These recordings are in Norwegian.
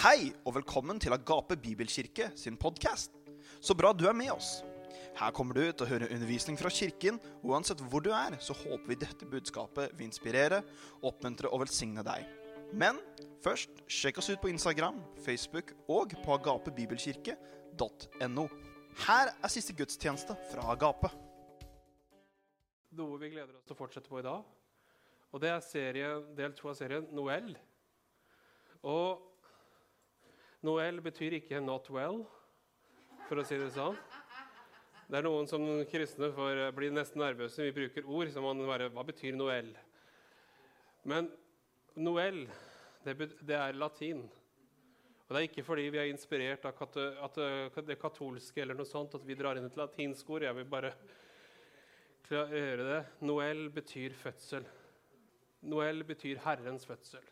Hei og velkommen til Agape Bibelkirke sin podkast. Så bra du er med oss. Her kommer du til å høre undervisning fra kirken, og uansett hvor du er, så håper vi dette budskapet vil inspirere, oppmuntre og velsigne deg. Men først, sjekk oss ut på Instagram, Facebook og på agapebibelkirke.no. Her er siste gudstjeneste fra Agape. Noe vi gleder oss til å fortsette på i dag. Og det er serie, del to av serien Noel. Og Noel betyr ikke 'not well', for å si det sånn. Det er noen som kristne får bli nesten nervøse. Vi bruker ord som man bare Hva betyr Noel? Men Noel, det, det er latin. Og det er ikke fordi vi er inspirert av kat at det katolske eller noe sånt, at vi drar inn et latinsk ord. Jeg vil bare gjøre det. Noel betyr fødsel. Noel betyr Herrens fødsel.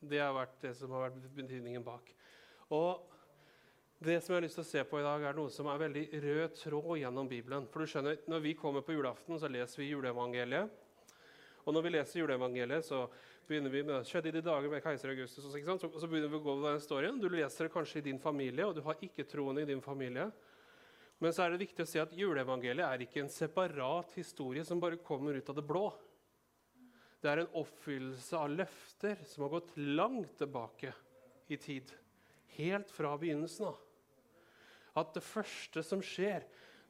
Det har vært det som har vært betydningen bak. Og det som jeg har lyst til å se på i dag, er noe som er veldig rød tråd gjennom Bibelen. For du skjønner, Når vi kommer på julaften, så leser vi juleevangeliet. Og når vi leser juleevangeliet, så begynner vi med det skjedde i de dager med keiser Augustus. Og så, så begynner vi å gå over den storyen. Du leser det kanskje i din familie, og du har ikke troende i din familie. Men så er det viktig å si at juleevangeliet er ikke en separat historie som bare kommer ut av det blå. Det er en oppfyllelse av løfter som har gått langt tilbake i tid. Helt fra begynnelsen av. At det første som skjer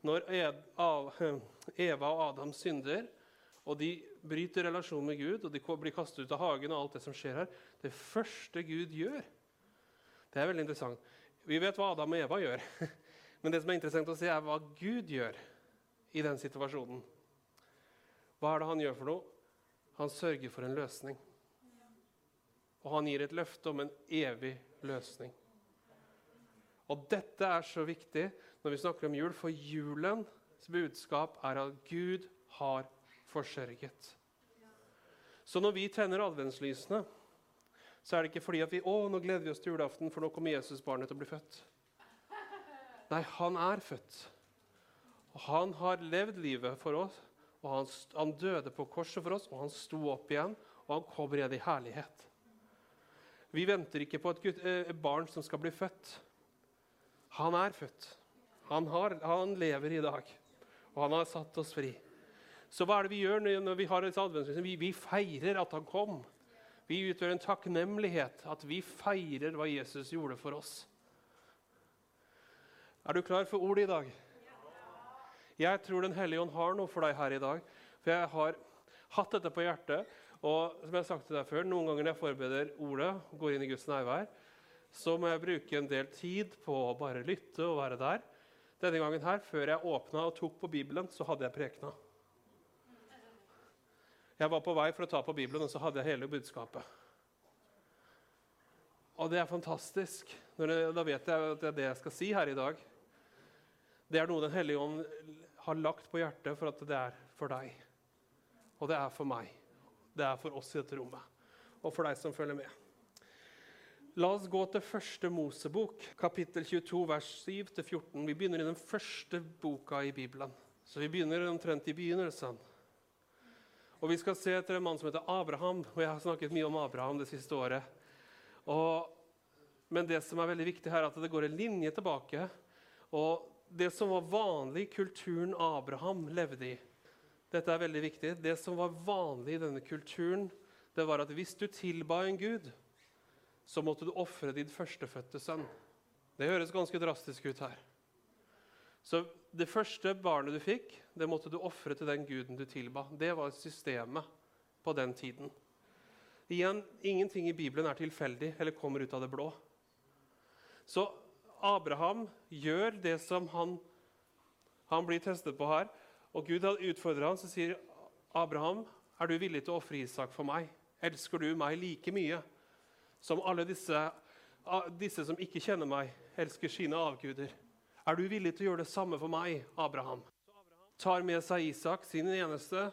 når Eva og Adam synder, og de bryter relasjonen med Gud, og de blir kastet ut av hagen, og alt det som skjer her Det første Gud gjør Det er veldig interessant. Vi vet hva Adam og Eva gjør. Men det som er interessant å se, er hva Gud gjør i den situasjonen. Hva er det han gjør for noe? Han sørger for en løsning. Og han gir et løfte om en evig løsning. Og dette er så viktig når vi snakker om jul, for julens budskap er at Gud har forsørget. Så når vi tenner adventslysene, så er det ikke fordi at vi å, nå gleder vi oss til julaften, for nå kommer Jesusbarnet til å bli født. Nei, han er født. Og han har levd livet for oss og han, han, døde på korset for oss, og han sto opp igjen, og han kommer igjen i herlighet. Vi venter ikke på et, gutt, et eh, barn som skal bli født. Han er født. Han, har, han, lever i dag, og han har satt oss fri. Så hva er det vi gjør når vi har et adventslyst? Vi, vi feirer at han kom. Vi utgjør en takknemlighet, at vi feirer hva Jesus gjorde for oss. Er du klar for ordet i dag? Jeg tror Den hellige ånd har noe for deg her i dag. For jeg har hatt dette på hjertet. Og som jeg har sagt til deg før, noen ganger når jeg forbereder ordet, går inn i Guds nærvær, så må jeg bruke en del tid på å bare lytte og være der. Denne gangen her, før jeg åpna og tok på Bibelen, så hadde jeg prekena. Jeg var på vei for å ta på Bibelen, og så hadde jeg hele budskapet. Og det er fantastisk. Da vet jeg at det er det jeg skal si her i dag. Det er noe Den hellige ånd har lagt på hjertet for at det er for deg. Og det er for meg. Det er for oss i dette rommet. Og for deg som følger med. La oss gå til første Mosebok, kapittel 22, vers 7-14. Vi begynner i den første boka i Bibelen. Så vi begynner omtrent i begynnelsen. Og Vi skal se etter en mann som heter Abraham. og Jeg har snakket mye om Abraham det siste året. Og, men det som er veldig viktig her, er at det går en linje tilbake. Og det som var vanlig i kulturen Abraham levde i Dette er veldig viktig. Det som var vanlig i denne kulturen, det var at hvis du tilba en gud, så måtte du ofre din førstefødte sønn. Det høres ganske drastisk ut her. Så det første barnet du fikk, det måtte du ofre til den guden du tilba. Det var systemet på den tiden. Igjen, Ingenting i Bibelen er tilfeldig eller kommer ut av det blå. Så Abraham gjør det som han, han blir testet på her. Og Gud utfordrer ham, og sier Abraham, er du villig til å ofre Isak for meg? Elsker du meg like mye som alle disse, disse som ikke kjenner meg, elsker sine avguder? Er du villig til å gjøre det samme for meg, Abraham? tar med seg Isak, sin eneste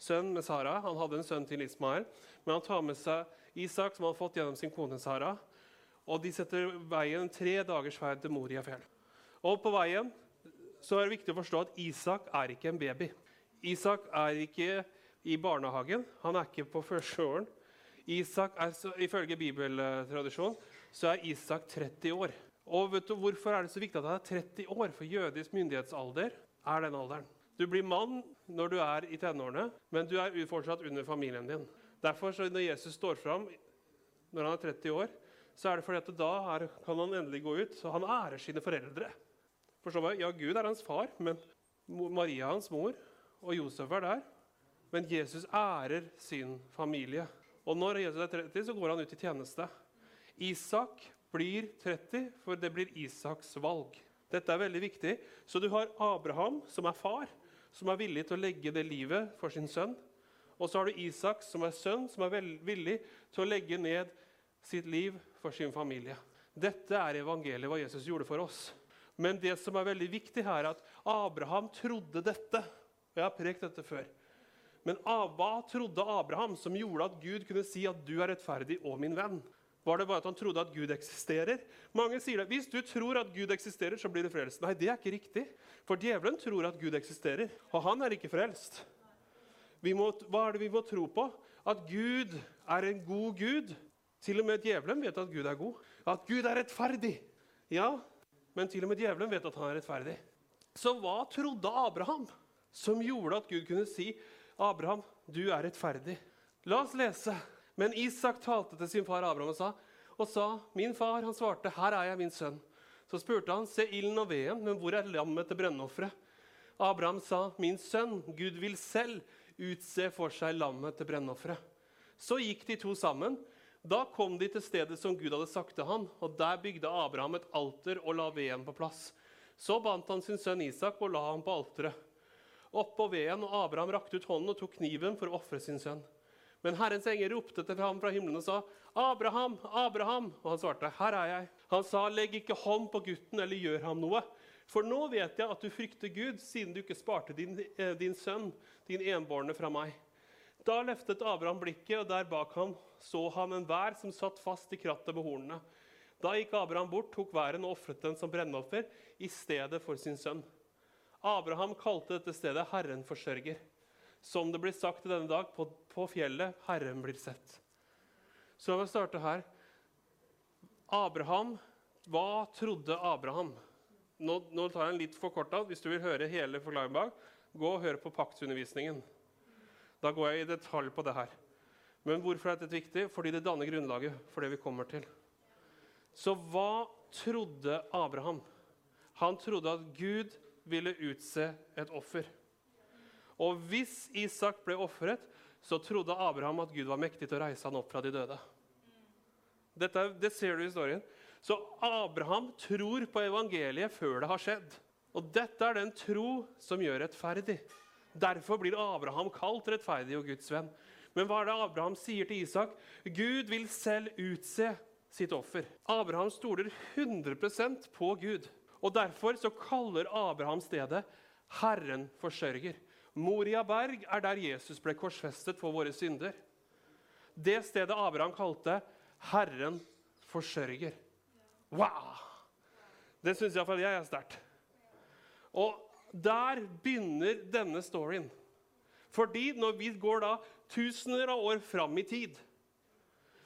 sønn med Sara. Han hadde en sønn til Ismael, men han tar med seg Isak, som han har fått gjennom sin kone Sara. Og de setter veien tre dagers ferd til Moriafjell. Og på veien så er det viktig å forstå at Isak er ikke en baby. Isak er ikke i barnehagen. Han er ikke på førsteåren. Isak er, Ifølge bibeltradisjonen så er Isak 30 år. Og vet du Hvorfor er det så viktig at han er 30 år? For jødisk myndighetsalder er den alderen. Du blir mann når du er i tenårene, men du er fortsatt under familien din. Derfor, så Når Jesus står fram når han er 30 år, så er det fordi at da er, kan han endelig gå ut. Så han ærer sine foreldre. Forstår meg? Ja, Gud er hans far, men Maria er hans mor, og Josef er der. Men Jesus ærer sin familie. Og når Jesus er 30, så går han ut i tjeneste. Isak blir 30, for det blir Isaks valg. Dette er veldig viktig. Så du har Abraham, som er far, som er villig til å legge det livet for sin sønn. Og så har du Isak, som er sønn, som er villig til å legge ned sitt liv for sin familie. Dette er evangeliet, hva Jesus gjorde for oss. Men det som er veldig viktig her, er at Abraham trodde dette. Og jeg har prekt dette før. Men hva trodde Abraham som gjorde at Gud kunne si at du er rettferdig og min venn? Var det bare at han trodde at Gud eksisterer? Mange sier det. Hvis du tror at Gud eksisterer, så blir du frelst. Nei, det er ikke riktig. For djevelen tror at Gud eksisterer, og han er ikke frelst. Må, hva er det vi må tro på? At Gud er en god Gud. Til og med djevelen vet at Gud er god. At Gud er rettferdig. Ja, men til og med djevelen vet at han er rettferdig. Så hva trodde Abraham som gjorde at Gud kunne si, 'Abraham, du er rettferdig'? La oss lese. Men Isak talte til sin far Abraham og sa, og sa, 'Min far', han svarte, 'Her er jeg, min sønn'. Så spurte han, 'Se ilden og veden, men hvor er lammet til brennofferet?' Abraham sa, 'Min sønn, Gud vil selv utse for seg lammet til brennofferet.' Så gikk de to sammen. Da kom de til stedet som Gud hadde sagt til han, og der bygde Abraham et alter og la veden på plass. Så bandt han sin sønn Isak og la ham på alteret. Oppå veden, og Abraham rakte ut hånden og tok kniven for å ofre sin sønn. Men Herrens engel ropte til ham fra himmelen og sa, 'Abraham, Abraham!' Og han svarte, 'Her er jeg.' Han sa, 'Legg ikke hånd på gutten eller gjør ham noe.' For nå vet jeg at du frykter Gud, siden du ikke sparte din, eh, din sønn, din enbårne, fra meg. Da løftet Abraham blikket, og der bak ham så han en vær som satt fast i krattet med hornene. Da gikk Abraham bort, tok væren og ofret den som brennoffer i stedet for sin sønn. Abraham kalte dette stedet 'Herren forsørger'. Som det blir sagt i denne dag, på, på fjellet Herren blir sett. Så la meg starte her. Abraham, hva trodde Abraham? Nå, nå tar jeg en litt forkorta. Hvis du vil høre hele forklaringen bak, gå og hør på paktundervisningen. Da går jeg i detalj på det her. Men hvorfor er dette viktig? Fordi det danner grunnlaget for det vi kommer til. Så hva trodde Abraham? Han trodde at Gud ville utse et offer. Og hvis Isak ble ofret, så trodde Abraham at Gud var mektig til å reise han opp fra de døde. Dette, det ser du i historien. Så Abraham tror på evangeliet før det har skjedd. Og dette er den tro som gjør rettferdig. Derfor blir Abraham kalt rettferdig og Guds venn. Men hva er det Abraham sier til Isak? Gud vil selv utse sitt offer. Abraham stoler 100% på Gud. Og Derfor så kaller Abraham stedet 'Herren forsørger'. Moria berg er der Jesus ble korsfestet for våre synder. Det stedet Abraham kalte 'Herren forsørger'. Wow! Det syns iallfall jeg er sterkt. Og der begynner denne storyen. Fordi når vi går da tusener av år fram i tid,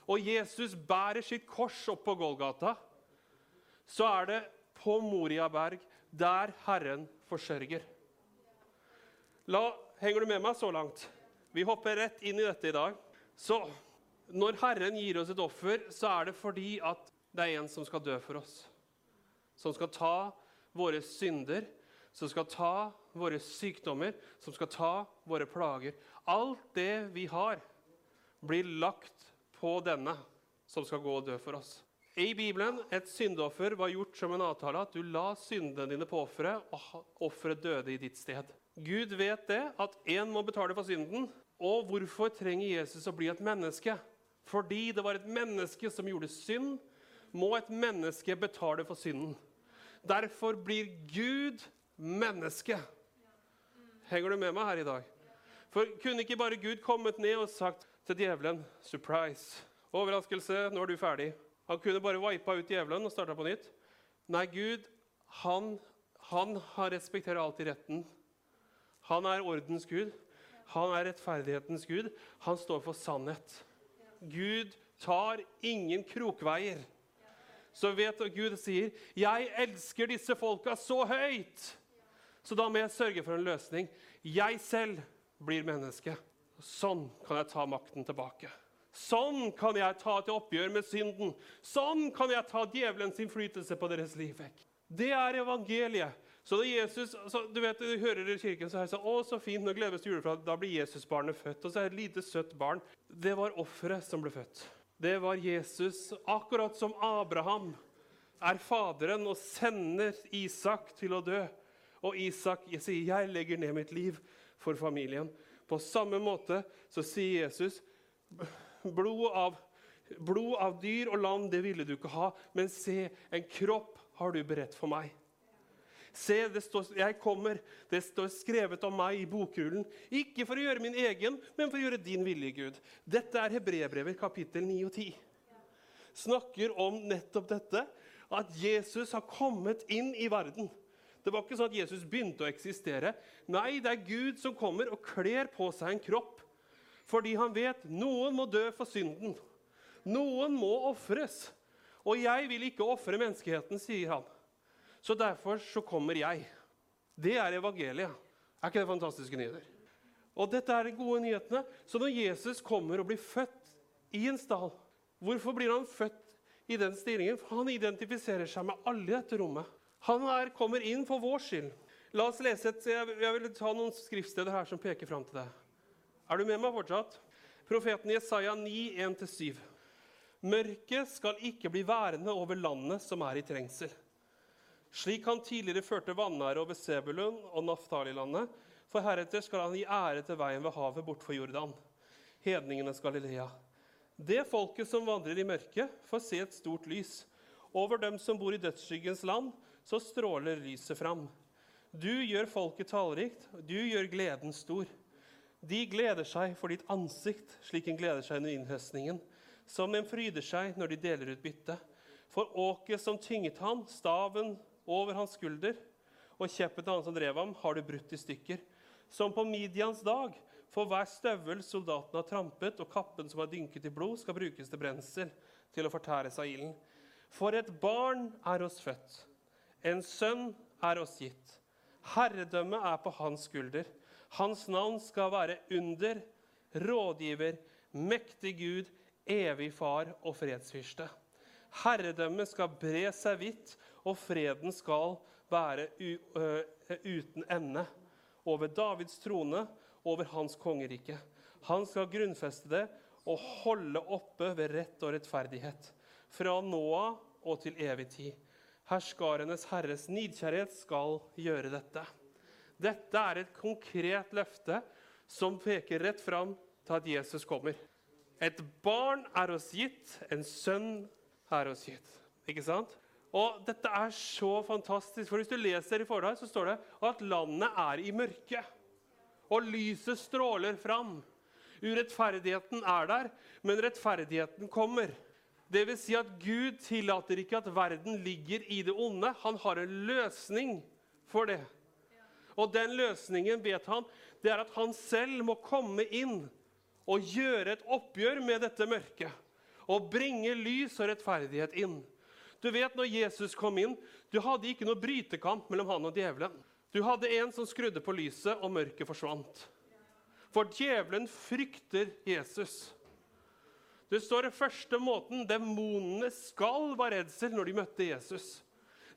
og Jesus bærer sitt kors opp på Golgata, så er det på Moriaberg der Herren forsørger. La, henger du med meg så langt? Vi hopper rett inn i dette i dag. Så når Herren gir oss et offer, så er det fordi at det er en som skal dø for oss. Som skal ta våre synder som skal ta våre sykdommer, som skal ta våre plager. Alt det vi har, blir lagt på denne som skal gå og dø for oss. I Bibelen et syndeoffer var gjort som en avtale at du la syndene dine på offeret, og offeret døde i ditt sted. Gud vet det, at én må betale for synden. Og hvorfor trenger Jesus å bli et menneske? Fordi det var et menneske som gjorde synd, må et menneske betale for synden. Derfor blir Gud menneske. Henger du med meg her i dag? For kunne ikke bare Gud kommet ned og sagt til djevelen Surprise! Overraskelse, nå er du ferdig. Han kunne bare vipa ut djevelen og starta på nytt. Nei, Gud, han, han respekterer alltid retten. Han er ordens Gud. Han er rettferdighetens Gud. Han står for sannhet. Gud tar ingen krokveier. så vet at Gud sier 'Jeg elsker disse folka så høyt'. Så da må jeg sørge for en løsning. Jeg selv blir menneske. Sånn kan jeg ta makten tilbake. Sånn kan jeg ta til oppgjør med synden. Sånn kan jeg ta djevelens innflytelse på deres liv vekk. Det er evangeliet. Så da Jesus, så du vet, du hører i kirken så her, så, å, så fint, nå gledes julefrokost. Da blir Jesusbarnet født. Og så er det et lite, søtt barn. Det var offeret som ble født. Det var Jesus, akkurat som Abraham er faderen og sender Isak til å dø. Og Isak sier, 'Jeg legger ned mitt liv for familien'. På samme måte så sier Jesus, 'Blod av, blod av dyr og lam, det ville du ikke ha.' 'Men se, en kropp har du beredt for meg.' Se, det står, jeg kommer. Det står skrevet om meg i bokrullen. Ikke for å gjøre min egen, men for å gjøre din vilje, Gud. Dette er Hebrebrevet kapittel 9 og 10. Snakker om nettopp dette, at Jesus har kommet inn i verden. Det var ikke sånn at Jesus begynte å eksistere. Nei, det er Gud som kommer og kler på seg en kropp. Fordi han vet noen må dø for synden. Noen må ofres. Og jeg vil ikke ofre menneskeheten, sier han. Så derfor så kommer jeg. Det er evangeliet. Er ikke det fantastiske nyheter? Og dette er de gode nyhetene. Så når Jesus kommer og blir født i en stall Hvorfor blir han født i den stillingen? For han identifiserer seg med alle i dette rommet. Han er, kommer inn for vår skyld. La oss lese et, jeg, vil ta noen skriftsteder her som peker fram til det. Er du med meg fortsatt? Profeten Jesaja 9, 1-7. Mørket skal ikke bli værende over landet som er i trengsel. Slik han tidligere førte vanære over Sebulun og Naftali-landet, for heretter skal han gi ære til veien ved havet bortfor Jordan, hedningenes Galilea. Det folket som vandrer i mørket, får se et stort lys. Over dem som bor i dødsskyggens land, så stråler lyset fram. Du gjør folket tallrikt, du gjør gleden stor. De gleder seg for ditt ansikt, slik en gleder seg under innhøstningen, som en fryder seg når de deler ut bytte. For åket som tynget han, staven over hans skulder, og kjeppen til han som drev ham, har du brutt i stykker. Som på Midians dag, for hver støvel soldaten har trampet, og kappen som har dynket i blod, skal brukes til brensel, til å fortæres av ilden. For et barn er oss født, en sønn er oss gitt. Herredømmet er på hans skulder. Hans navn skal være under, rådgiver, mektig Gud, evig far og fredsfyrste. Herredømmet skal bre seg vidt, og freden skal være uten ende over Davids trone, over hans kongerike. Han skal grunnfeste det og holde oppe ved rett og rettferdighet, fra nå av og til evig tid. Herskarenes Herres nidkjærhet skal gjøre dette. Dette er et konkret løfte som peker rett fram til at Jesus kommer. Et barn er oss gitt, en sønn er oss gitt. Ikke sant? Og dette er så fantastisk, for hvis du leser i forhold, så står det at landet er i mørke. Og lyset stråler fram. Urettferdigheten er der, men rettferdigheten kommer. Det vil si at Gud tillater ikke at verden ligger i det onde. Han har en løsning for det. Og den løsningen vet han, det er at han selv må komme inn og gjøre et oppgjør med dette mørket. Og bringe lys og rettferdighet inn. Du vet når Jesus kom inn, du hadde ikke noe brytekamp mellom han og djevelen. Du hadde en som skrudde på lyset, og mørket forsvant. For djevelen frykter Jesus. Det står den første måten demonene skal være redsel når de møtte Jesus.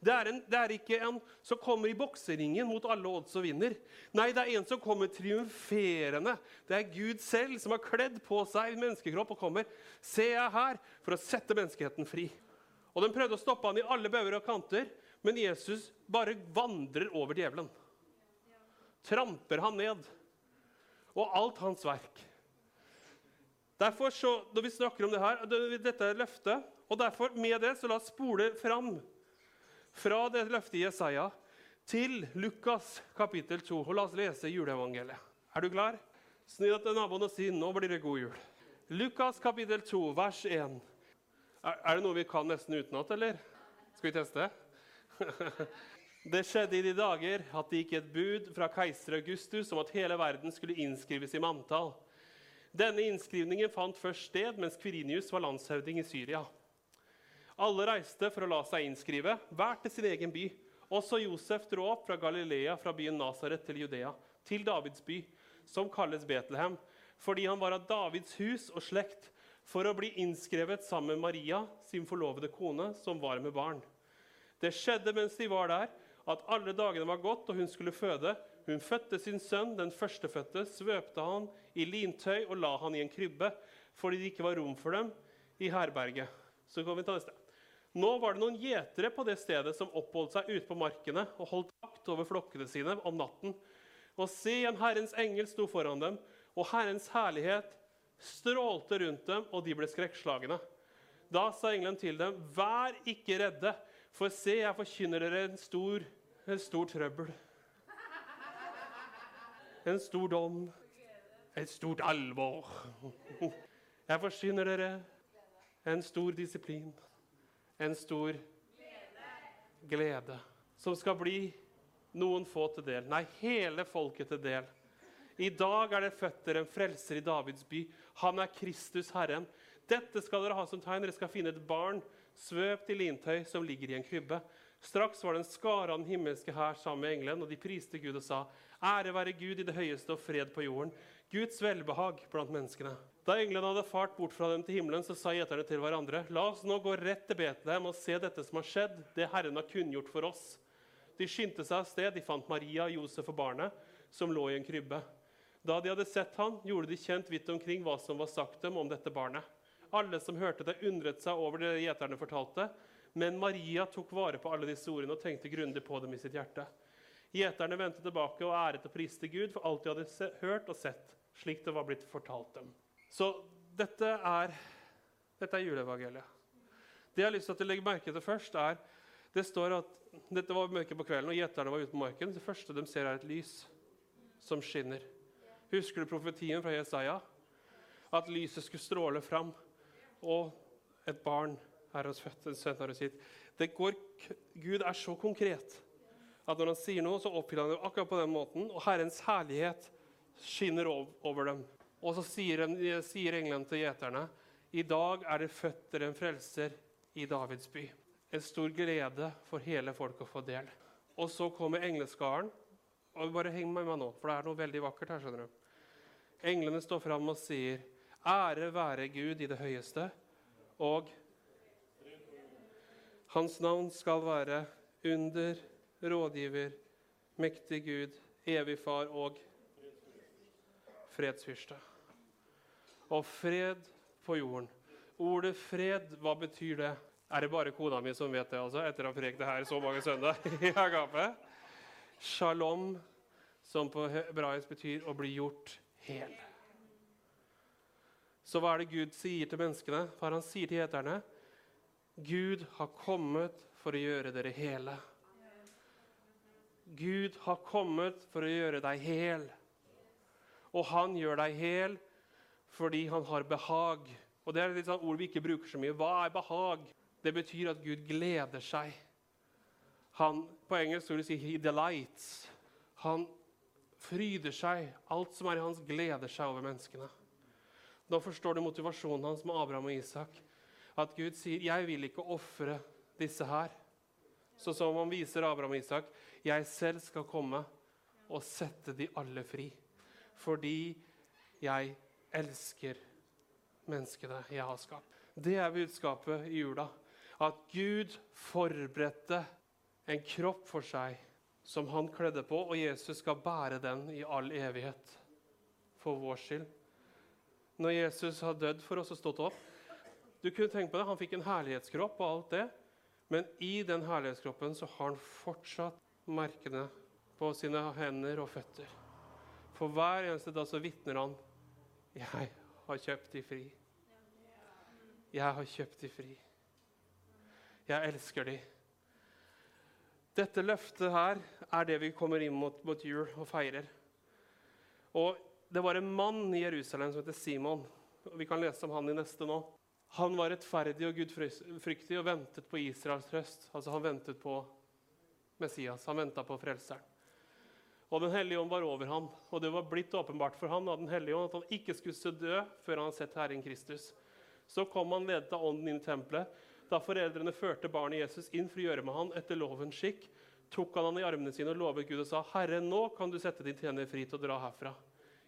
Det er, en, det er, ikke en som kommer i bokseringen mot alle odds og vinner. Nei, det er en som kommer triumferende. Det er Gud selv som har kledd på seg menneskekropp og kommer. Se jeg her, for å sette menneskeheten fri. Og De prøvde å stoppe han i alle bauger og kanter, men Jesus bare vandrer over djevelen. Tramper han ned. Og alt hans verk. Derfor så, når vi snakker om det her, Dette er løftet. Og derfor med det så la oss spole fram fra det løftet i Jesaja til Lukas kapittel 2. Og la oss lese juleevangeliet. Er du klar? Snu deg til naboen og si 'Nå blir det god jul'. Lukas kapittel 2, vers 1. Er, det noe vi kan nesten utenat, eller? Skal vi teste? det skjedde i de dager at det gikk et bud fra keiser Augustus om at hele verden skulle innskrives i manntall. Denne innskrivningen fant først sted mens Kvirinius var landshøvding i Syria. Alle reiste for å la seg innskrive, hver til sin egen by. Også Josef dro opp fra Galilea, fra byen Nasaret til Judea, til Davids by, som kalles Betlehem, fordi han var av Davids hus og slekt, for å bli innskrevet sammen med Maria, sin forlovede kone, som var med barn. Det skjedde mens de var der, at alle dagene var gått, og hun skulle føde. Hun fødte sin sønn, den førstefødte, svøpte han i lintøy og la han i en krybbe, fordi det ikke var rom for dem i herberget. Så kan vi ta neste. Nå var det noen gjetere på det stedet som oppholdt seg ute på markene og holdt vakt over flokkene sine om natten. Og se, en Herrens engel sto foran dem, og Herrens herlighet strålte rundt dem, og de ble skrekkslagne. Da sa engelen til dem, vær ikke redde, for se, jeg forkynner dere en stor, en stor trøbbel. En stor dom, et stort alvor. Jeg forsyner dere en stor disiplin, en stor glede, som skal bli noen få til del. Nei, hele folket til del. I dag er det født dere en frelser i Davids by. Han er Kristus Herren. Dette skal dere ha som tegn. Dere skal finne et barn svøpt i lintøy som ligger i en krybbe. Straks var det en skare av den himmelske hær sammen med engelen, og de priste Gud og sa:" Ære være Gud i det høyeste og fred på jorden. Guds velbehag blant menneskene. Da englene hadde fart bort fra dem til himmelen, så sa gjeterne til hverandre.: La oss nå gå rett til Betlehem og se dette som har skjedd, det Herren har kunngjort for oss. De skyndte seg av sted. De fant Maria, Josef og barnet, som lå i en krybbe. Da de hadde sett han, gjorde de kjent vidt omkring hva som var sagt dem om dette barnet. Alle som hørte det, undret seg over det gjeterne fortalte. Men Maria tok vare på alle disse ordene og tenkte grundig på dem i sitt hjerte. Gjeterne vendte tilbake og æret og priste Gud for alt de hadde hørt og sett, slik det var blitt fortalt dem. Så dette er, dette er juleevangeliet. Det jeg har lyst til at du legger merke til først, er det står at dette var mørket på kvelden, og gjeterne var ute på marken. Det første de ser, er et lys som skinner. Husker du profetien fra Jesaja? At lyset skulle stråle fram, og et barn er hos født, en sønn er hos gitt. Gud er så konkret at når han sier noe, så oppfyller han det akkurat på den måten. Og Herrens herlighet skinner over dem. Og så sier, sier englene til gjeterne i dag er det født en frelser i Davids by. En stor glede for hele folket å få del. Og så kommer engleskaren. og Bare heng med meg nå, for det er noe veldig vakkert her. skjønner du. Englene står fram og sier, 'Ære være Gud i det høyeste', og hans navn skal være under, rådgiver, mektig Gud, evig far og fredsfyrste. Og fred på jorden. Ordet fred, hva betyr det? Er det bare kona mi som vet det, altså, etter å ha prekt det her så mange søndager i Agape? Shalom, som på hebraisk betyr å bli gjort hel. Så hva er det Gud sier til menneskene? Hva han sier til gjeterne? Gud har kommet for å gjøre dere hele. Gud har kommet for å gjøre deg hel. Og han gjør deg hel fordi han har behag. Og Det er et sånn ord vi ikke bruker så mye. Hva er behag? Det betyr at Gud gleder seg. Han, på engelsk vil du si 'he delights'. Han fryder seg. Alt som er i hans, gleder seg over menneskene. Nå forstår du motivasjonen hans med Abraham og Isak. At Gud sier 'jeg vil ikke ofre disse her'. Så som han viser Abraham og Isak 'jeg selv skal komme og sette de alle fri'. Fordi jeg elsker menneskene jeg har skapt. Det er budskapet i jula. At Gud forberedte en kropp for seg som han kledde på, og Jesus skal bære den i all evighet for vår skyld. Når Jesus har dødd for oss og stått opp Du kunne tenke på det, Han fikk en herlighetskropp og alt det, men i den herlighetskroppen så har han fortsatt merkene på sine hender og føtter. For hver eneste dag så vitner han 'Jeg har kjøpt de fri'. Jeg har kjøpt de fri. Jeg elsker de. Dette løftet her er det vi kommer inn mot, mot jul og feirer. Og Det var en mann i Jerusalem som heter Simon. og Vi kan lese om han i neste nå. Han var rettferdig og gudfryktig og ventet på Israels trøst. Altså Han ventet på Messias. Han venta på frelseren. Og Den hellige ånd var over ham, og det var blitt åpenbart for ham av Den hellige ånd at han ikke skulle dø før han hadde sett Herren Kristus. Så kom han ledet av ånden inn i tempelet. Da foreldrene førte barnet Jesus inn for å gjøre med han etter lovens skikk, tok han han i armene sine og lovet Gud og sa, 'Herre, nå kan du sette din tjener fri til å dra herfra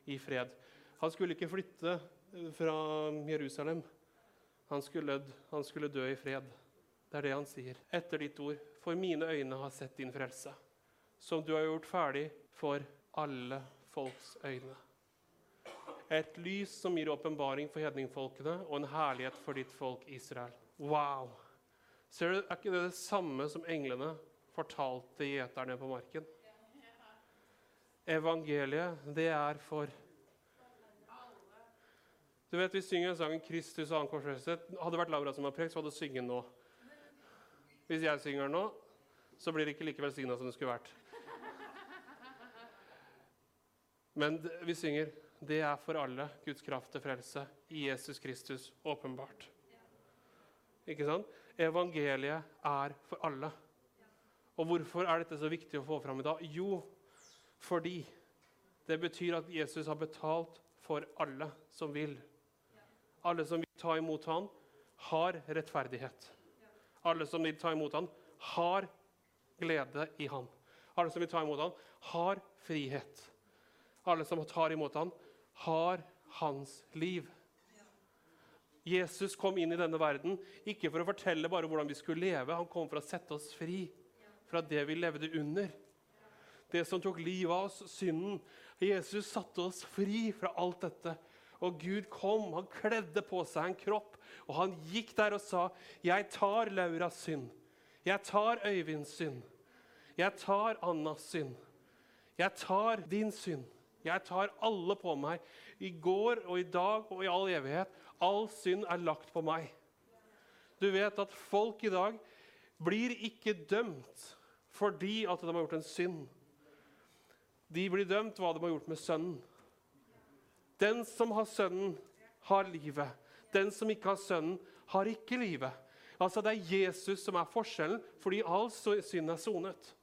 i fred.' Han skulle ikke flytte fra Jerusalem. Han skulle, han skulle dø i fred. Det er det han sier. Etter ditt ord. For mine øyne har sett din frelse, som du har gjort ferdig for alle folks øyne. Et lys som gir åpenbaring for hedningfolkene, og en herlighet for ditt folk Israel. Wow! Ser du, Er ikke det det samme som englene fortalte gjeterne på marken? Evangeliet, det er for Du vet, Vi synger sangen 'Kristus og han korsfestet'. Hadde det vært Laura som var prekt, så hadde hun sunget nå. Hvis jeg synger nå, så blir det ikke like velsigna som det skulle vært. Men vi synger 'Det er for alle Guds kraft til frelse' i Jesus Kristus åpenbart. Ikke sant? Evangeliet er for alle. Og hvorfor er dette så viktig å få fram i dag? Jo, fordi det betyr at Jesus har betalt for alle som vil. Alle som vil ta imot ham, har rettferdighet. Alle som vil ta imot ham, har glede i ham. Alle som vil ta imot ham, har frihet. Alle som tar imot ham, har hans liv. Jesus kom inn i denne verden ikke for å fortelle bare hvordan vi skulle leve. Han kom for å sette oss fri fra det vi levde under. Det som tok livet av oss, synden. Jesus satte oss fri fra alt dette. Og Gud kom, han kledde på seg en kropp, og han gikk der og sa, 'Jeg tar Lauras synd. Jeg tar Øyvinds synd. Jeg tar Annas synd. Jeg tar din synd. Jeg tar alle på meg, i går og i dag og i all evighet. All synd er lagt på meg. Du vet at folk i dag blir ikke dømt fordi at de har gjort en synd. De blir dømt hva de har gjort med sønnen. Den som har sønnen, har livet. Den som ikke har sønnen, har ikke livet. Altså Det er Jesus som er forskjellen, fordi all synd er sonet.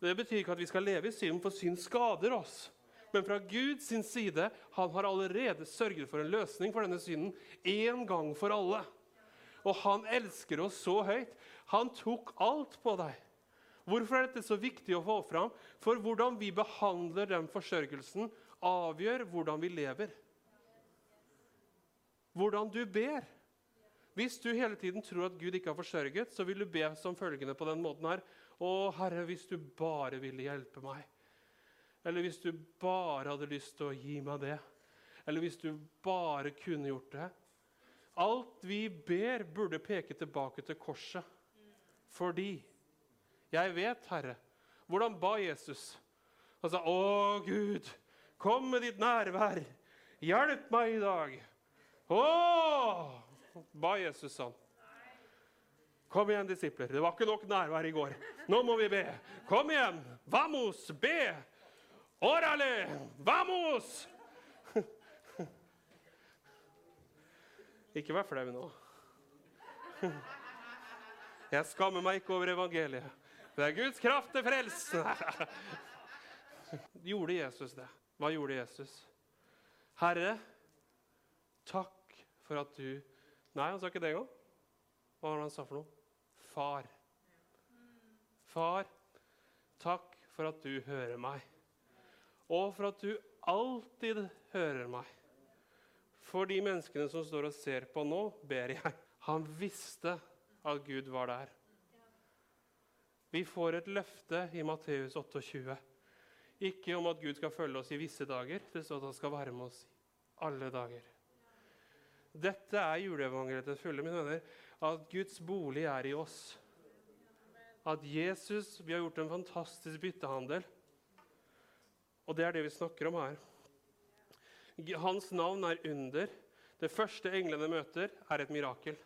Det betyr ikke at vi skal leve i synd, for synd skader oss. Men fra Guds side han har allerede sørget for en løsning for denne synden én gang for alle. Og han elsker oss så høyt. Han tok alt på deg. Hvorfor er dette så viktig å få fram? For hvordan vi behandler den forsørgelsen, avgjør hvordan vi lever. Hvordan du ber. Hvis du hele tiden tror at Gud ikke har forsørget, så vil du be som følgende på den måten her. Å, Herre, hvis du bare ville hjelpe meg. Eller hvis du bare hadde lyst til å gi meg det. Eller hvis du bare kunne gjort det. Alt vi ber, burde peke tilbake til korset. Fordi jeg vet, Herre Hvordan ba Jesus? Han sa, 'Å, Gud, kom med ditt nærvær. Hjelp meg i dag.' Å! ba Jesus sånn. Kom igjen, disipler. Det var ikke nok nærvær i går. Nå må vi be. Kom igjen! Vamos! Be! Orale! Vamos! Ikke vær flau nå. Jeg skammer meg ikke over evangeliet. Det er Guds kraft til frelse. Gjorde Jesus det? Hva gjorde Jesus? Herre, takk for at du Nei, han sa ikke det engang. Hva var det han sa for noe? Far. Far, takk for at du hører meg, og for at du alltid hører meg. For de menneskene som står og ser på nå, ber jeg. Han visste at Gud var der. Vi får et løfte i Matteus 28. Ikke om at Gud skal følge oss i visse dager. Det står at han skal være med oss alle dager. Dette er juleevangeliet til fulle, mine venner. At Guds bolig er i oss. At Jesus Vi har gjort en fantastisk byttehandel. Og det er det vi snakker om her. Hans navn er under. Det første englene møter, er et mirakel.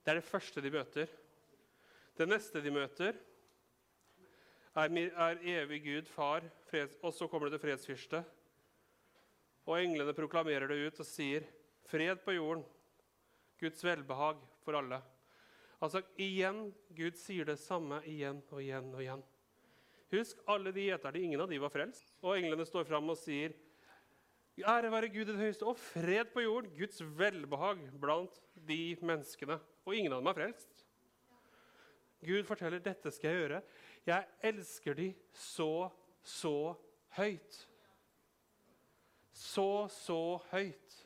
Det er det første de møter. Det neste de møter, er, er evig Gud, far, freds, og så kommer det til fredsfyrste. Og englene proklamerer det ut og sier, 'Fred på jorden, Guds velbehag for alle'. Altså igjen, Gud sier det samme igjen og igjen og igjen. Husk, alle de gjeterne, ingen av de var frelst. Og englene står fram og sier, Ære være Gud i det høyeste, og fred på jorden. Guds velbehag blant de menneskene. Og ingen av dem er frelst. Gud forteller dette skal jeg gjøre. Jeg elsker de så, så høyt. Så, så høyt.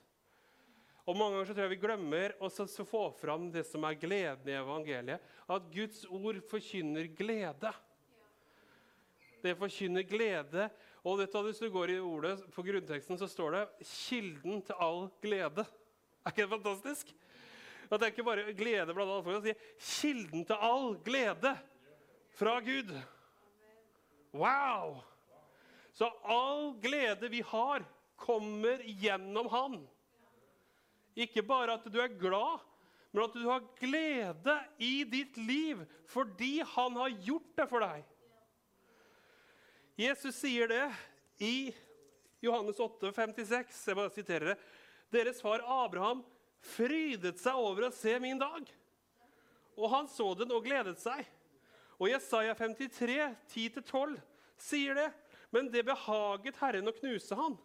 Og Mange ganger så tror jeg vi glemmer å få fram det som er gleden i evangeliet. At Guds ord forkynner glede. Det forkynner glede. Og du, hvis du går i ordet på grunnteksten, så står det 'kilden til all glede'. Er ikke det fantastisk? At det er ikke bare glede blant alle folk. Han sier 'kilden til all glede fra Gud'. Wow! Så all glede vi har, kommer gjennom Han. Ikke bare at du er glad, men at du har glede i ditt liv fordi Han har gjort det for deg. Jesus sier det i Johannes 8, 56. Jeg bare siterer det. Deres far Abraham frydet seg over å se min dag. Og han så den og gledet seg. Og Jesaja 53, 10-12 sier det. Men det behaget Herren å knuse han.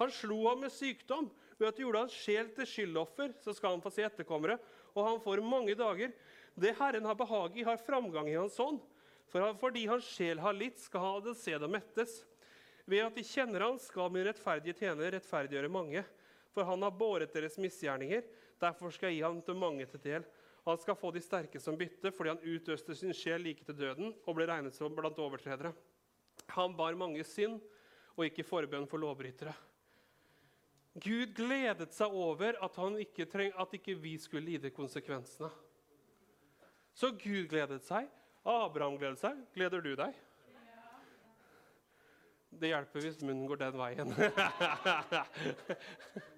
Han slo ham med sykdom. Ved at det gjorde hans sjel til skyldoffer, så skal han få se etterkommere. Og han får mange dager. Det Herren har behag i, har framgang i hans ånd. For fordi hans sjel har litt, skal han se det mettes. Ved at de kjenner han, skal min rettferdige tjener rettferdiggjøre mange. For han har båret deres misgjerninger. Derfor skal jeg gi ham til mange til del. Han skal få de sterke som bytte, fordi han utøste sin sjel like til døden og ble regnet som blant overtredere. Han bar mange synd og gikk i forbønn for lovbrytere. Gud gledet seg over at, ikke treng, at ikke vi skulle lide konsekvensene. Så Gud gledet seg. Abraham gledet seg. Gleder du deg? Det hjelper hvis munnen går den veien.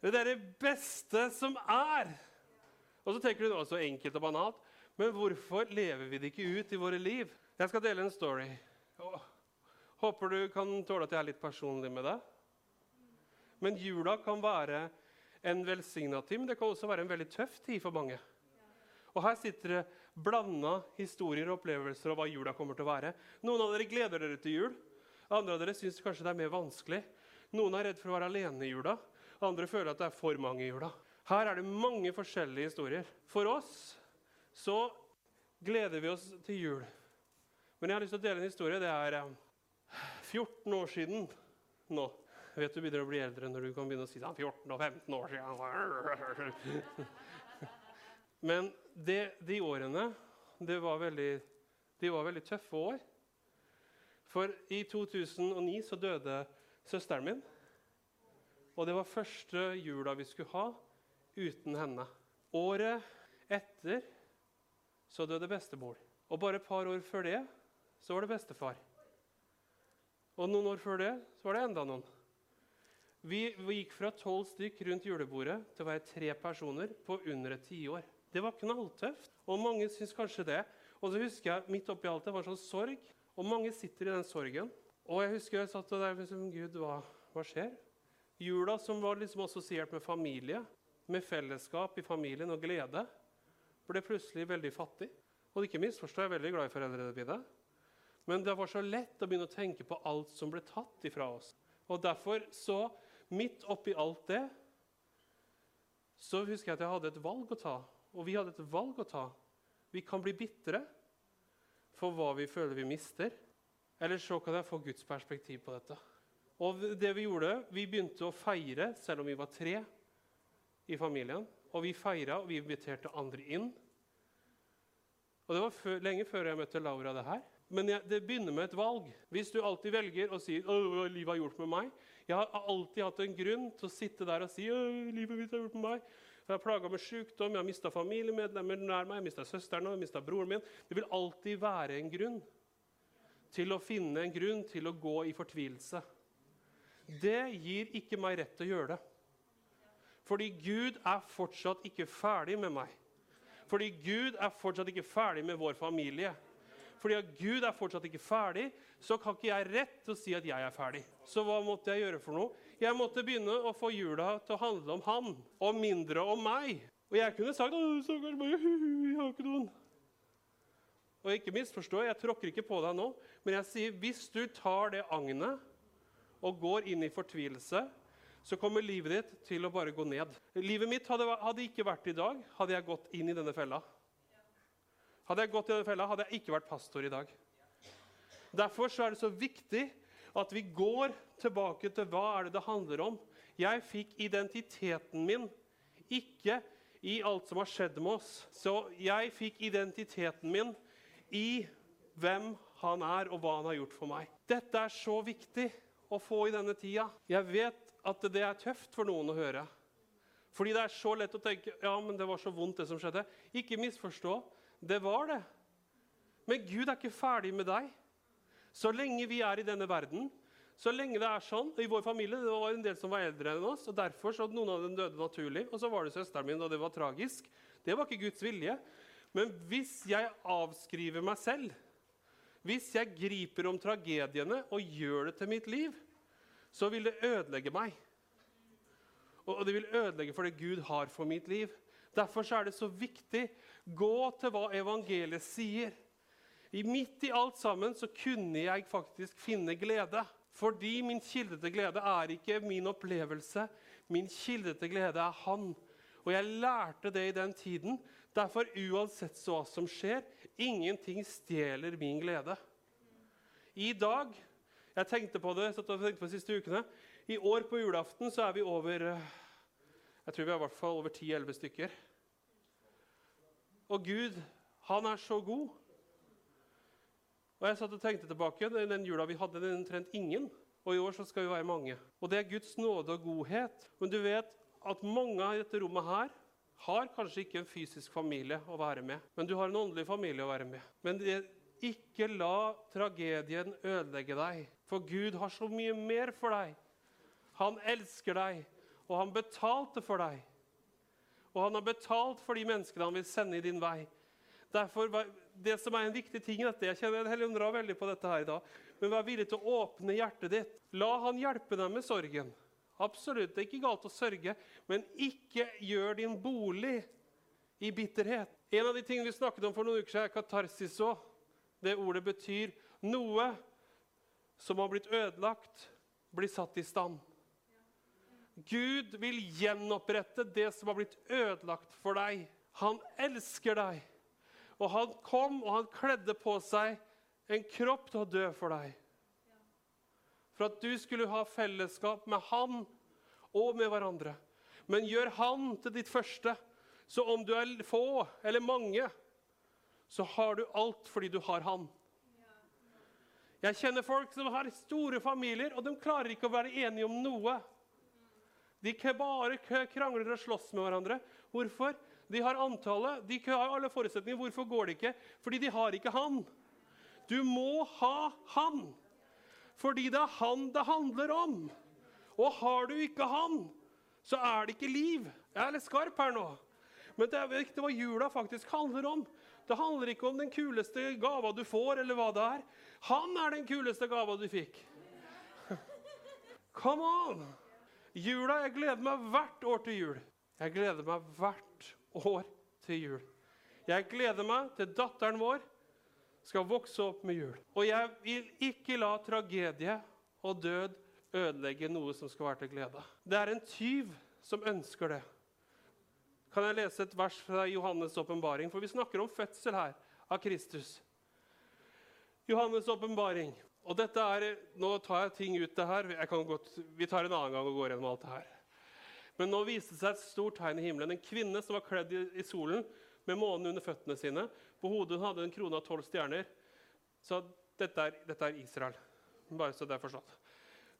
det er det beste som er. Og så tenker du så enkelt og banalt. Men hvorfor lever vi det ikke ut i våre liv? Jeg skal dele en story. Håper du kan tåle at jeg er litt personlig med deg. Men jula kan være en velsigna tid, men det kan også være en veldig tøff tid for mange. Og Her sitter det blanda historier og opplevelser av hva jula kommer til å være. Noen av dere gleder dere til jul. Andre av dere syns kanskje det er mer vanskelig. Noen er redd for å være alene i jula. Andre føler at det er for mange i jula. Her er det mange forskjellige historier. For oss så gleder vi oss til jul. Men jeg har lyst til å dele en historie. Det er eh, 14 år siden nå. Jeg vet du begynner å bli eldre når du kan begynne å si sånn 14 og 15 år siden. Men det, de årene det var veldig, de var veldig tøffe år. For i 2009 så døde søsteren min. Og det var første jula vi skulle ha uten henne. Året etter så døde bestemor. Og bare et par år før det så var det bestefar. Og noen år før det så var det enda noen. Vi, vi gikk fra tolv stykk rundt julebordet til å være tre personer på under et tiår. Det var knalltøft, og mange syns kanskje det. Og så husker jeg midt oppi alt det var en sånn sorg, og mange sitter i den sorgen. Og jeg husker jeg satt der og liksom, Gud, hva, hva skjer? Jula som var liksom assosiert med familie, med fellesskap i familien og glede, ble plutselig veldig fattig. Og ikke misforstå, jeg er veldig glad i foreldrene mine. Men det var så lett å begynne å tenke på alt som ble tatt ifra oss. Og derfor så, midt oppi alt det, så husker jeg at jeg hadde et valg å ta. Og vi hadde et valg å ta. Vi kan bli bitre for hva vi føler vi mister. Eller så kan jeg få Guds perspektiv på dette. Og det Vi gjorde, vi begynte å feire selv om vi var tre i familien. Og vi feira, og vi inviterte andre inn. Og Det var før, lenge før jeg møtte Laura. det her. Men jeg, det begynner med et valg. Hvis du alltid velger å si hva livet har gjort med meg Jeg har alltid hatt en grunn til å sitte der og si livet mitt har gjort med meg. Jeg har plaga med sykdom, jeg har mista familiemedlemmer nær meg, jeg mista søsteren og jeg mista broren min. Det vil alltid være en grunn til å finne en grunn til å gå i fortvilelse. Det gir ikke meg rett til å gjøre det. Fordi Gud er fortsatt ikke ferdig med meg. Fordi Gud er fortsatt ikke ferdig med vår familie. Fordi at Gud er fortsatt ikke ferdig, så kan ikke jeg rett til å si at jeg er ferdig. Så hva måtte jeg gjøre for noe? Jeg måtte begynne å få jula til å handle om han, og mindre om meg. Og jeg kunne sagt stakkars meg, jeg har ikke noen. Og ikke misforstå, jeg tråkker ikke på deg nå, men jeg sier hvis du tar det agnet og går inn i fortvilelse, så kommer livet ditt til å bare gå ned. Livet mitt hadde, hadde ikke vært i dag, hadde jeg gått inn i denne fella. Hadde jeg gått i denne fella, hadde jeg ikke vært pastor i dag. Derfor er det så viktig at vi går tilbake til hva er det det handler om. Jeg fikk identiteten min ikke i alt som har skjedd med oss. Så jeg fikk identiteten min i hvem han er, og hva han har gjort for meg. Dette er så viktig å få i denne tida. Jeg vet at det er tøft for noen å høre. Fordi det er så lett å tenke ja, men det var så vondt, det som skjedde. Ikke misforstå. Det var det. Men Gud er ikke ferdig med deg. Så lenge vi er i denne verden, så lenge det er sånn I vår familie det var en del som var eldre enn oss, og derfor så noen av dem døde naturlig. Og så var det søsteren min, og det var tragisk. Det var ikke Guds vilje. Men hvis jeg avskriver meg selv, hvis jeg griper om tragediene og gjør det til mitt liv, så vil det ødelegge meg. Og det vil ødelegge for det Gud har for mitt liv. Derfor er det så viktig gå til hva evangeliet sier. I midt i alt sammen så kunne jeg faktisk finne glede. Fordi min kilde til glede er ikke min opplevelse. Min kilde til glede er Han. Og jeg lærte det i den tiden. Derfor, uansett hva som skjer, ingenting stjeler min glede. I dag Jeg tenkte på det og tenkte på de siste ukene. I år på julaften så er vi over Jeg tror vi er i hvert fall over 10-11 stykker. Og Gud, han er så god. Og jeg satt og tenkte tilbake, Den jula vi hadde, den omtrent ingen. Og i år så skal vi være mange. Og det er Guds nåde og godhet. Men du vet at mange i dette rommet her har kanskje ikke en fysisk familie å være med, men du har en åndelig familie å være med. Men det, ikke la tragedien ødelegge deg, for Gud har så mye mer for deg. Han elsker deg, og han betalte for deg. Og han har betalt for de menneskene han vil sende i din vei. Derfor, det som er en viktig ting i dette, Jeg kjenner Helligånd drar veldig på dette her i dag. Men vær villig til å åpne hjertet ditt. La han hjelpe deg med sorgen. Absolutt, Det er ikke galt å sørge, men ikke gjør din bolig i bitterhet. En av de tingene vi snakket om for noen uker siden, er katarsis òg. Det ordet betyr noe som har blitt ødelagt, blir satt i stand. Gud vil gjenopprette det som har blitt ødelagt for deg. Han elsker deg. Og han kom, og han kledde på seg en kropp til å dø for deg. For at du skulle ha fellesskap med han og med hverandre. Men gjør han til ditt første. Så om du er få eller mange, så har du alt fordi du har han. Jeg kjenner folk som har store familier, og de klarer ikke å være enige om noe. De bare krangler og slåss med hverandre. Hvorfor? De har antallet, de har alle forutsetninger. Hvorfor går det ikke? Fordi de har ikke han. Du må ha han. Fordi det er han det handler om. Og har du ikke han, så er det ikke liv. Jeg er litt skarp her nå. Men det er viktig hva jula faktisk handler om. Det handler ikke om den kuleste gava du får, eller hva det er. Han er den kuleste gava du fikk. Come on! Jula, Jeg gleder meg hvert år til jul. Jeg gleder meg hvert år til jul. Jeg gleder meg til datteren vår skal vokse opp med jul. Og jeg vil ikke la tragedie og død ødelegge noe som skal være til glede. Det er en tyv som ønsker det. Kan jeg lese et vers fra Johannes' åpenbaring? For vi snakker om fødsel her av Kristus. Johannes' åpenbaring. Og dette er, Nå tar jeg ting ut det her. Godt, vi tar en annen gang og går gjennom alt det her. Men nå viste det seg et stort tegn i himmelen. En kvinne som var kledd i, solen med månen under føttene sine. På hodet hadde hun en krone av tolv stjerner. Så dette er, dette er, Israel. Bare så det er forstått.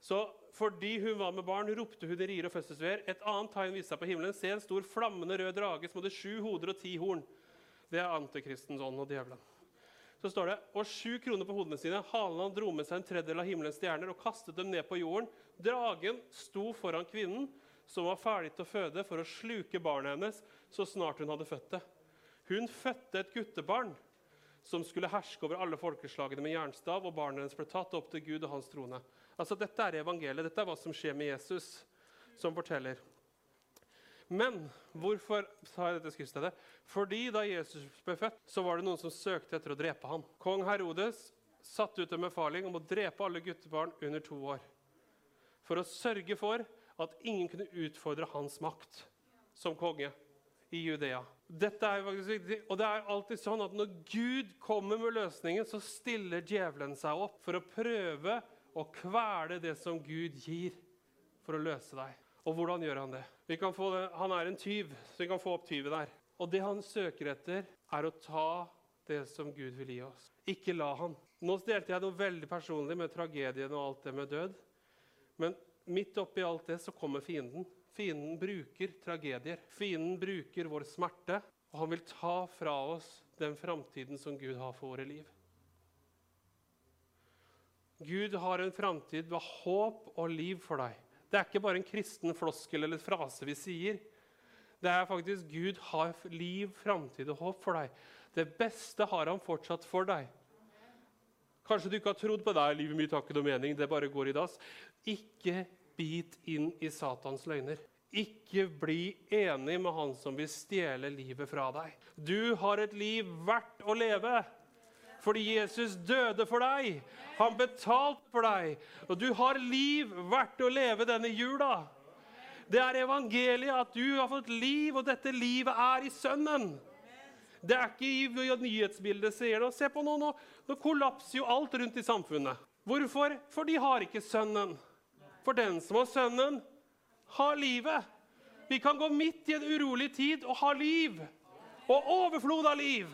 Så fordi hun var med barn, ropte hun i rier og fødselsveer. Et annet tegn viste seg på himmelen. Se en stor flammende rød drage som hadde sju hoder og ti horn. Det er antikristens ånd og djevelen. Så står det, Og sju kroner på hodene sine. Halen dro med seg en tredjedel av himmelens stjerner og kastet dem ned på jorden. Dragen sto foran kvinnen som var ferdig til å føde, for å sluke barnet hennes så snart hun hadde født det. Hun fødte et guttebarn som skulle herske over alle folkeslagene med jernstav, og barnet hennes ble tatt opp til Gud og hans trone. Altså, Dette er evangeliet. Dette er hva som skjer med Jesus, som forteller. Men hvorfor sa jeg dette skriftstedet? Fordi da Jesus ble født, så var det noen som søkte etter å drepe ham. Kong Herodes satte ut en befaling om å drepe alle guttebarn under to år. for å sørge for at ingen kunne utfordre hans makt som konge i Judea. Dette er faktisk viktig, og det er alltid sånn at Når Gud kommer med løsningen, så stiller djevelen seg opp for å prøve å kvele det som Gud gir, for å løse deg. Og hvordan gjør han det? det? Han er en tyv, så vi kan få opp tyven der. Og det han søker etter, er å ta det som Gud vil gi oss. Ikke la han. Nå delte jeg noe veldig personlig med tragedien og alt det med død. Men midt oppi alt det så kommer fienden. Fienden bruker tragedier. Fienden bruker vår smerte. Og han vil ta fra oss den framtiden som Gud har for våre liv. Gud har en framtid med håp og liv for deg. Det er ikke bare en kristen floskel eller frase vi sier. Det er faktisk Gud har liv, framtid og håp for deg. Det beste har han fortsatt for deg. Kanskje du ikke har trodd på det. Livet mitt har ikke noe mening. Det bare går i dass. Ikke bit inn i Satans løgner. Ikke bli enig med han som vil stjele livet fra deg. Du har et liv verdt å leve. Fordi Jesus døde for deg. Han betalte for deg. Og du har liv verdt å leve denne jula. Det er evangeliet at du har fått liv, og dette livet er i Sønnen. Det er ikke i nyhetsbildet sier det. Se på nå, nå, nå kollapser jo alt rundt i samfunnet. Hvorfor? For de har ikke Sønnen. For den som har Sønnen, har livet. Vi kan gå midt i en urolig tid og ha liv. Og overflod av liv.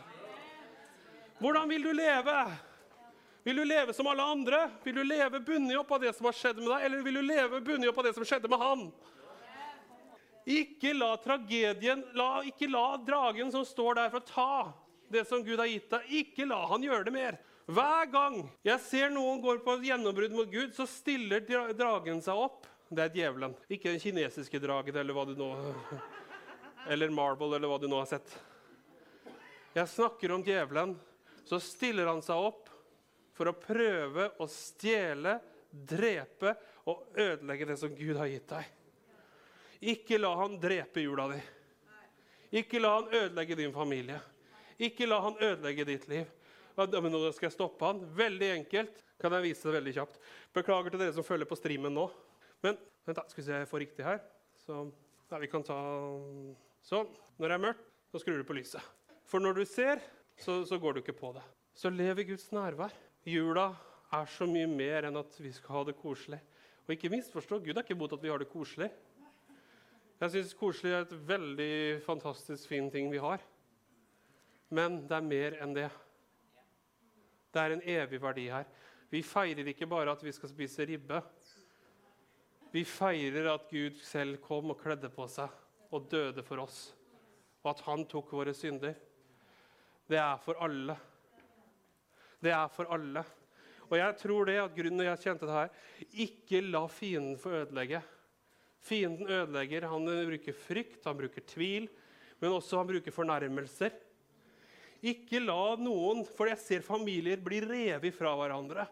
Hvordan vil du leve? Vil du leve som alle andre? Vil du leve bundet opp av det som har skjedd med deg, eller vil du leve bundet opp av det som skjedde med han? Ikke la tragedien, la, ikke la dragen som står der for å ta det som Gud har gitt deg, ikke la han gjøre det mer. Hver gang jeg ser noen går på et gjennombrudd mot Gud, så stiller dragen seg opp. Det er djevelen. Ikke den kinesiske dragen eller hva du nå Eller Marble, eller hva du nå har sett. Jeg snakker om djevelen. Så stiller han seg opp for å prøve å stjele, drepe og ødelegge det som Gud har gitt deg. Ikke la han drepe jula di. Ikke la han ødelegge din familie. Ikke la han ødelegge ditt liv. Men nå skal jeg stoppe han. Veldig enkelt. Kan jeg vise det veldig kjapt. Beklager til dere som følger på streamen nå. Men vent da, skal vi se jeg får riktig her. Så ja, vi kan ta Sånn. Når det er mørkt, så skrur du på lyset. For når du ser, så, så går du ikke på det. Så lev i Guds nærvær. Jula er så mye mer enn at vi skal ha det koselig. Og ikke misforstå, Gud er ikke imot at vi har det koselig. Jeg syns koselig er et veldig fantastisk fin ting vi har. Men det er mer enn det. Det er en evig verdi her. Vi feirer ikke bare at vi skal spise ribbe. Vi feirer at Gud selv kom og kledde på seg og døde for oss. Og at han tok våre synder. Det er for alle. Det er for alle. Og jeg tror det at grunnen jeg kjente det her, ikke la fienden få ødelegge. Fienden ødelegger. Han bruker frykt, han bruker tvil, men også han bruker fornærmelser. Ikke la noen For jeg ser familier bli revet fra hverandre.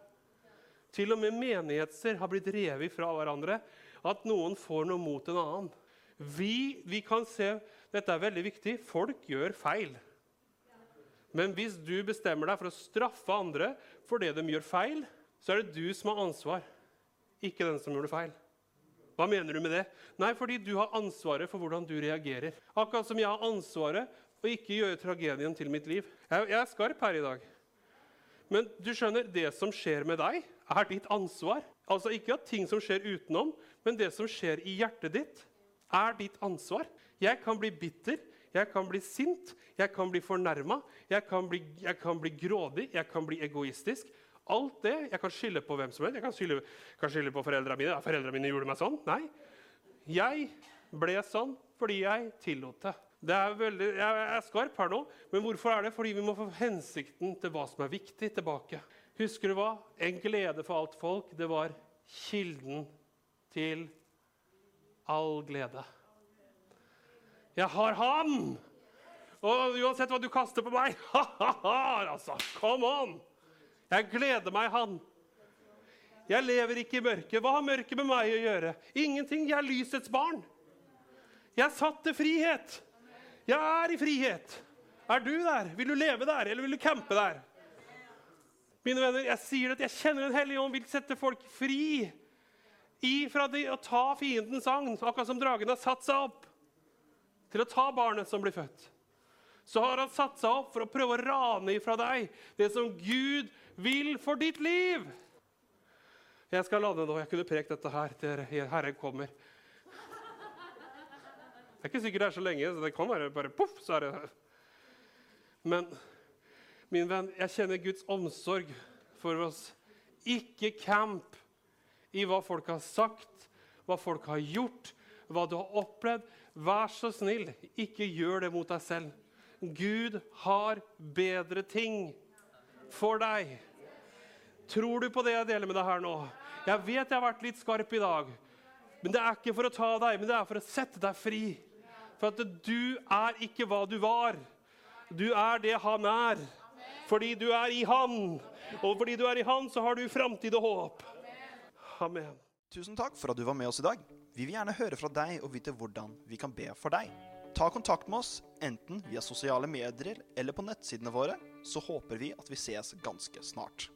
Til og med menigheter har blitt revet fra hverandre. At noen får noe mot en annen. Vi, vi kan se Dette er veldig viktig. Folk gjør feil. Men hvis du bestemmer deg for å straffe andre for det de gjør feil, så er det du som har ansvar, ikke den som gjorde feil. Hva mener du med det? Nei, fordi du har ansvaret for hvordan du reagerer. Akkurat som jeg har ansvaret å ikke gjøre tragedien til mitt liv. Jeg, jeg er skarp her i dag. Men du skjønner, det som skjer med deg, er ditt ansvar. Altså Ikke at ting som skjer utenom, men det som skjer i hjertet ditt, er ditt ansvar. Jeg kan bli bitter, jeg kan bli sint, jeg kan bli fornærma, jeg, jeg, kan bli grådig, jeg kan bli egoistisk. Alt det, Jeg kan skylde på hvem som helst. Jeg kan skylde, kan skylde på foreldrene mine. Ja, foreldrene mine gjorde meg sånn. Nei. Jeg ble sånn fordi jeg tillot det. Veldig, jeg er skarp her nå, men hvorfor er det? Fordi vi må få hensikten til hva som er viktig, tilbake. Husker du hva? En glede for alt folk. Det var kilden til all glede. Jeg har han! Og uansett hva du kaster på meg ha-ha-ha! Altså, come on! Jeg gleder meg han. Jeg lever ikke i mørket. Hva har mørket med meg å gjøre? Ingenting. Jeg er lysets barn. Jeg er satt til frihet. Jeg er i frihet. Er du der? Vil du leve der, eller vil du campe der? Mine venner, jeg sier at jeg kjenner Den hellige ånd vil sette folk fri. Ifra det å ta fiendens agn, akkurat som dragen har satt seg opp til å ta barnet som blir født, så har han satt seg opp for å prøve å rane ifra deg det som Gud vil for ditt liv. Jeg skal lande nå. Jeg kunne prekt dette her til Herren kommer. Det er ikke sikkert det er så lenge, så det kan være bare poff, så er det Men min venn, jeg kjenner Guds omsorg for oss. Ikke camp i hva folk har sagt, hva folk har gjort, hva du har opplevd. Vær så snill, ikke gjør det mot deg selv. Gud har bedre ting for deg. Tror du på det jeg deler med deg her nå? Jeg vet jeg har vært litt skarp i dag. Men det er ikke for å ta deg, men det er for å sette deg fri. For at du er ikke hva du var. Du er det han er. Fordi du er i han. Og fordi du er i han, så har du framtid og håp. Amen. Tusen takk for at du var med oss i dag. Vi vil gjerne høre fra deg og vite hvordan vi kan be for deg. Ta kontakt med oss enten via sosiale medier eller på nettsidene våre, så håper vi at vi ses ganske snart.